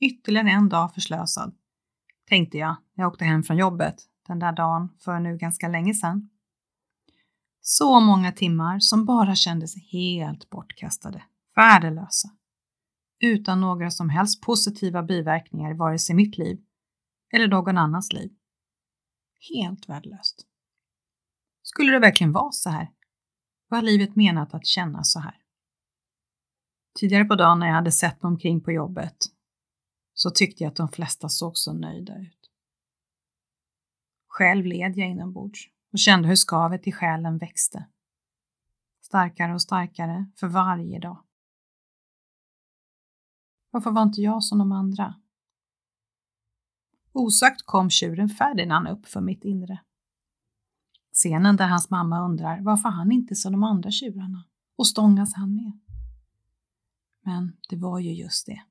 ytterligare en dag förslösad, tänkte jag när jag åkte hem från jobbet den där dagen för nu ganska länge sedan. Så många timmar som bara kändes helt bortkastade, värdelösa. Utan några som helst positiva biverkningar i vare sig mitt liv eller någon annans liv. Helt värdelöst. Skulle det verkligen vara så här? Var livet menat att kännas så här? Tidigare på dagen när jag hade sett mig omkring på jobbet så tyckte jag att de flesta såg så nöjda ut. Själv led jag inombords och kände hur skavet i själen växte. Starkare och starkare för varje dag. Varför var inte jag som de andra? Osagt kom tjuren Ferdinand upp för mitt inre. Scenen där hans mamma undrar varför han inte är som de andra tjurarna och stångas han med. Men det var ju just det.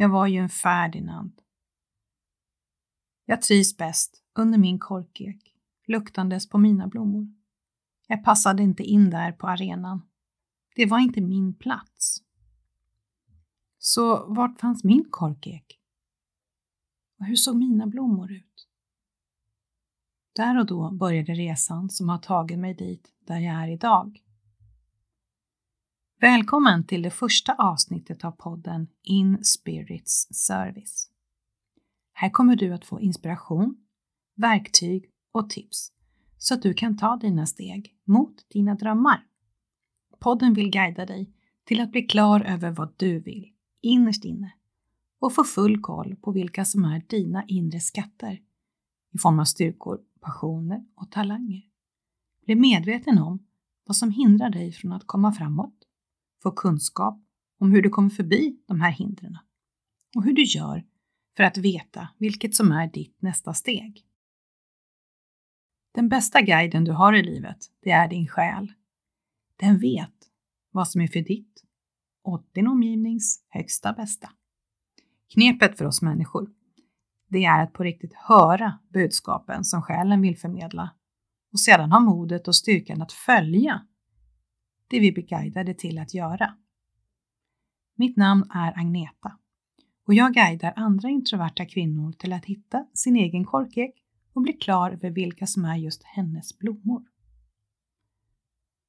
Jag var ju en Ferdinand. Jag trivs bäst under min korkek, luktandes på mina blommor. Jag passade inte in där på arenan. Det var inte min plats. Så vart fanns min korkek? Och hur såg mina blommor ut? Där och då började resan som har tagit mig dit där jag är idag. Välkommen till det första avsnittet av podden In Spirits Service. Här kommer du att få inspiration, verktyg och tips så att du kan ta dina steg mot dina drömmar. Podden vill guida dig till att bli klar över vad du vill innerst inne och få full koll på vilka som är dina inre skatter i form av styrkor, passioner och talanger. Bli medveten om vad som hindrar dig från att komma framåt få kunskap om hur du kommer förbi de här hindren och hur du gör för att veta vilket som är ditt nästa steg. Den bästa guiden du har i livet, det är din själ. Den vet vad som är för ditt och din omgivnings högsta bästa. Knepet för oss människor, det är att på riktigt höra budskapen som själen vill förmedla och sedan ha modet och styrkan att följa det vi blir guidade till att göra. Mitt namn är Agneta och jag guidar andra introverta kvinnor till att hitta sin egen korkek och bli klar över vilka som är just hennes blommor.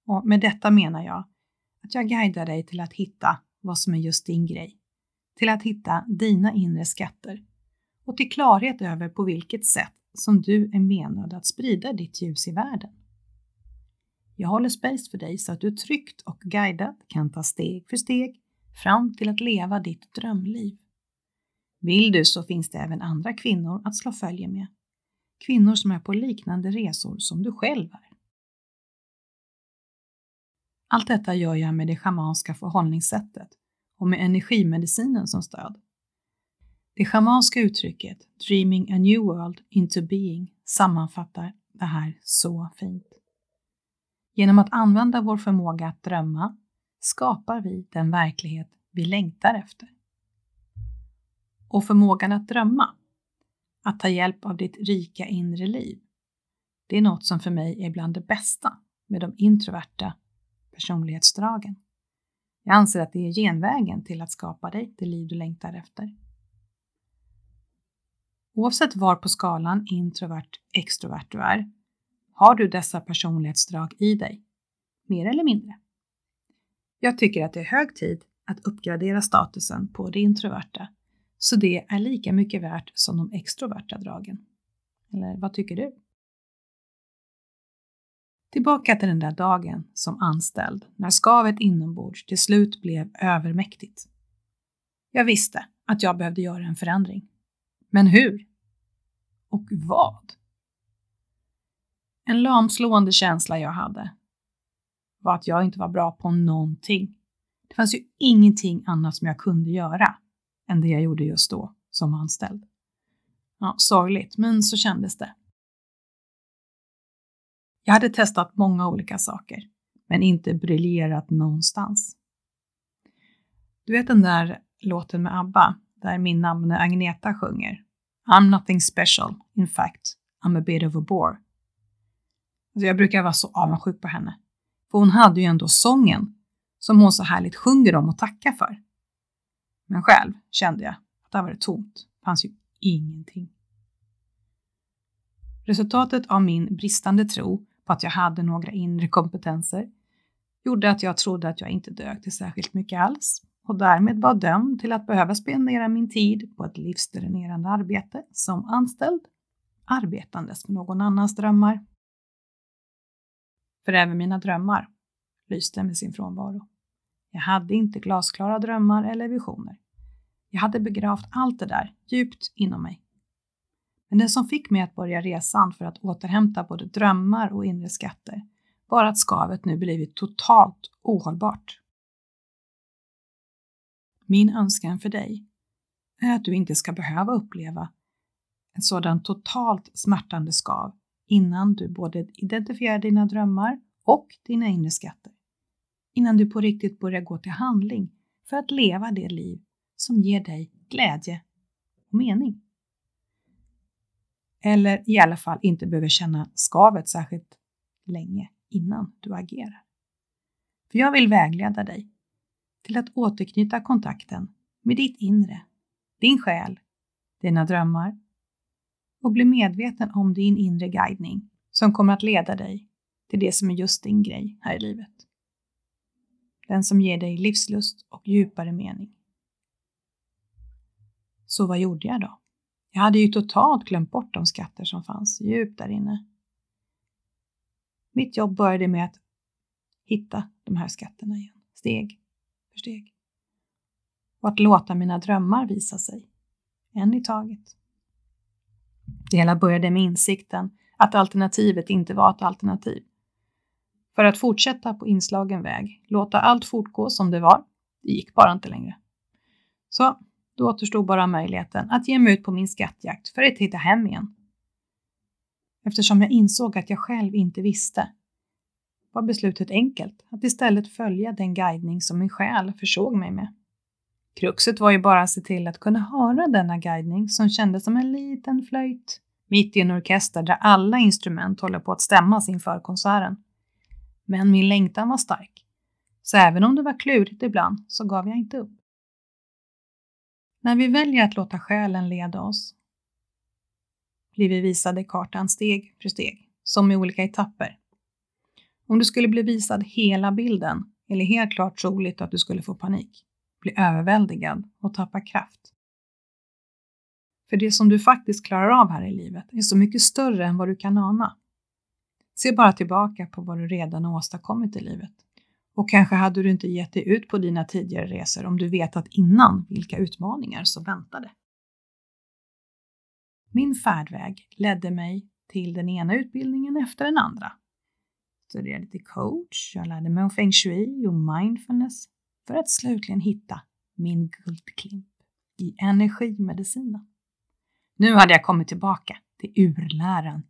Och med detta menar jag att jag guidar dig till att hitta vad som är just din grej, till att hitta dina inre skatter och till klarhet över på vilket sätt som du är menad att sprida ditt ljus i världen. Jag håller space för dig så att du tryggt och guidat kan ta steg för steg fram till att leva ditt drömliv. Vill du så finns det även andra kvinnor att slå följe med. Kvinnor som är på liknande resor som du själv är. Allt detta gör jag med det schamanska förhållningssättet och med energimedicinen som stöd. Det schamanska uttrycket Dreaming a new world into being sammanfattar det här så fint. Genom att använda vår förmåga att drömma skapar vi den verklighet vi längtar efter. Och förmågan att drömma, att ta hjälp av ditt rika inre liv, det är något som för mig är bland det bästa med de introverta personlighetsdragen. Jag anser att det är genvägen till att skapa dig det liv du längtar efter. Oavsett var på skalan introvert extrovert du är har du dessa personlighetsdrag i dig? Mer eller mindre? Jag tycker att det är hög tid att uppgradera statusen på det introverta, så det är lika mycket värt som de extroverta dragen. Eller vad tycker du? Tillbaka till den där dagen som anställd, när skavet inombords till slut blev övermäktigt. Jag visste att jag behövde göra en förändring. Men hur? Och vad? En lamslående känsla jag hade var att jag inte var bra på någonting. Det fanns ju ingenting annat som jag kunde göra än det jag gjorde just då som anställd. Ja, sorgligt, men så kändes det. Jag hade testat många olika saker, men inte briljerat någonstans. Du vet den där låten med ABBA, där min namn Agneta sjunger? I'm nothing special, in fact, I'm a bit of a bore. Jag brukar vara så avundsjuk på henne. För hon hade ju ändå sången som hon så härligt sjunger om och tackar för. Men själv kände jag att där var det tomt. Det fanns ju ingenting. Resultatet av min bristande tro på att jag hade några inre kompetenser gjorde att jag trodde att jag inte dög till särskilt mycket alls och därmed var dömd till att behöva spendera min tid på ett livsdränerande arbete som anställd, arbetandes med någon annans drömmar. För även mina drömmar lyste med sin frånvaro. Jag hade inte glasklara drömmar eller visioner. Jag hade begravt allt det där djupt inom mig. Men det som fick mig att börja resan för att återhämta både drömmar och inre skatter var att skavet nu blivit totalt ohållbart. Min önskan för dig är att du inte ska behöva uppleva ett sådant totalt smärtande skav innan du både identifierar dina drömmar och dina inre skatter. Innan du på riktigt börjar gå till handling för att leva det liv som ger dig glädje och mening. Eller i alla fall inte behöver känna skavet särskilt länge innan du agerar. För jag vill vägleda dig till att återknyta kontakten med ditt inre, din själ, dina drömmar och bli medveten om din inre guidning som kommer att leda dig till det som är just din grej här i livet. Den som ger dig livslust och djupare mening. Så vad gjorde jag då? Jag hade ju totalt glömt bort de skatter som fanns djupt där inne. Mitt jobb började med att hitta de här skatterna igen, steg för steg. Och att låta mina drömmar visa sig, en i taget. Det hela började med insikten att alternativet inte var ett alternativ. För att fortsätta på inslagen väg, låta allt fortgå som det var, det gick bara inte längre. Så då återstod bara möjligheten att ge mig ut på min skattjakt för att hitta hem igen. Eftersom jag insåg att jag själv inte visste var beslutet enkelt, att istället följa den guidning som min själ försåg mig med. Kruxet var ju bara att se till att kunna höra denna guidning som kändes som en liten flöjt mitt i en orkester där alla instrument håller på att stämmas inför konserten. Men min längtan var stark, så även om det var klurigt ibland så gav jag inte upp. När vi väljer att låta själen leda oss blir vi visade kartan steg för steg, som i olika etapper. Om du skulle bli visad hela bilden är det helt klart troligt att du skulle få panik, bli överväldigad och tappa kraft. För det som du faktiskt klarar av här i livet är så mycket större än vad du kan ana. Se bara tillbaka på vad du redan har åstadkommit i livet. Och kanske hade du inte gett dig ut på dina tidigare resor om du vetat innan vilka utmaningar som väntade. Min färdväg ledde mig till den ena utbildningen efter den andra. Studerade till coach, jag lärde mig om feng shui och mindfulness för att slutligen hitta min guldklimp i energimedicinen. Nu hade jag kommit tillbaka till urläran,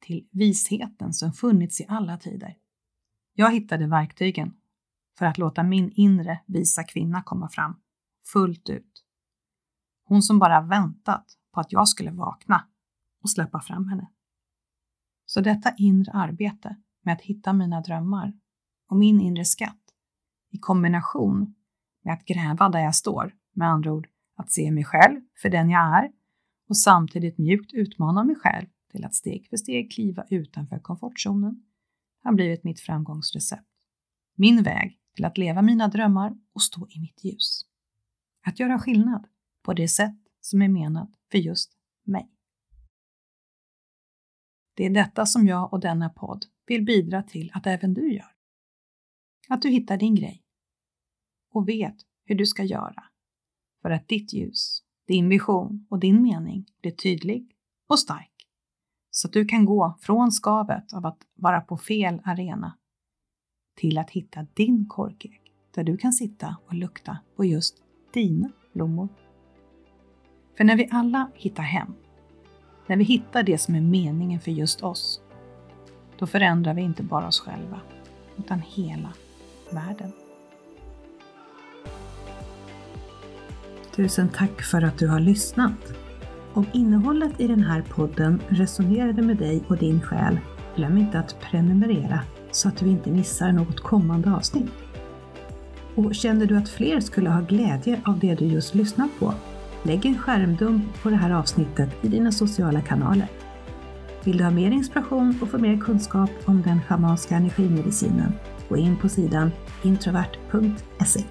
till visheten som funnits i alla tider. Jag hittade verktygen för att låta min inre visa kvinna komma fram fullt ut. Hon som bara väntat på att jag skulle vakna och släppa fram henne. Så detta inre arbete med att hitta mina drömmar och min inre skatt i kombination med att gräva där jag står, med andra ord att se mig själv för den jag är och samtidigt mjukt utmana mig själv till att steg för steg kliva utanför komfortzonen har blivit mitt framgångsrecept. Min väg till att leva mina drömmar och stå i mitt ljus. Att göra skillnad på det sätt som är menat för just mig. Det är detta som jag och denna podd vill bidra till att även du gör. Att du hittar din grej och vet hur du ska göra för att ditt ljus, din vision och din mening blir tydlig och stark så att du kan gå från skavet av att vara på fel arena till att hitta din korkek där du kan sitta och lukta på just dina blommor. För när vi alla hittar hem, när vi hittar det som är meningen för just oss, då förändrar vi inte bara oss själva, utan hela världen. Tusen tack för att du har lyssnat! Om innehållet i den här podden resonerade med dig och din själ, glöm inte att prenumerera så att du inte missar något kommande avsnitt. Och känner du att fler skulle ha glädje av det du just lyssnat på? Lägg en skärmdump på det här avsnittet i dina sociala kanaler. Vill du ha mer inspiration och få mer kunskap om den schamanska energimedicinen? Gå in på sidan introvert.se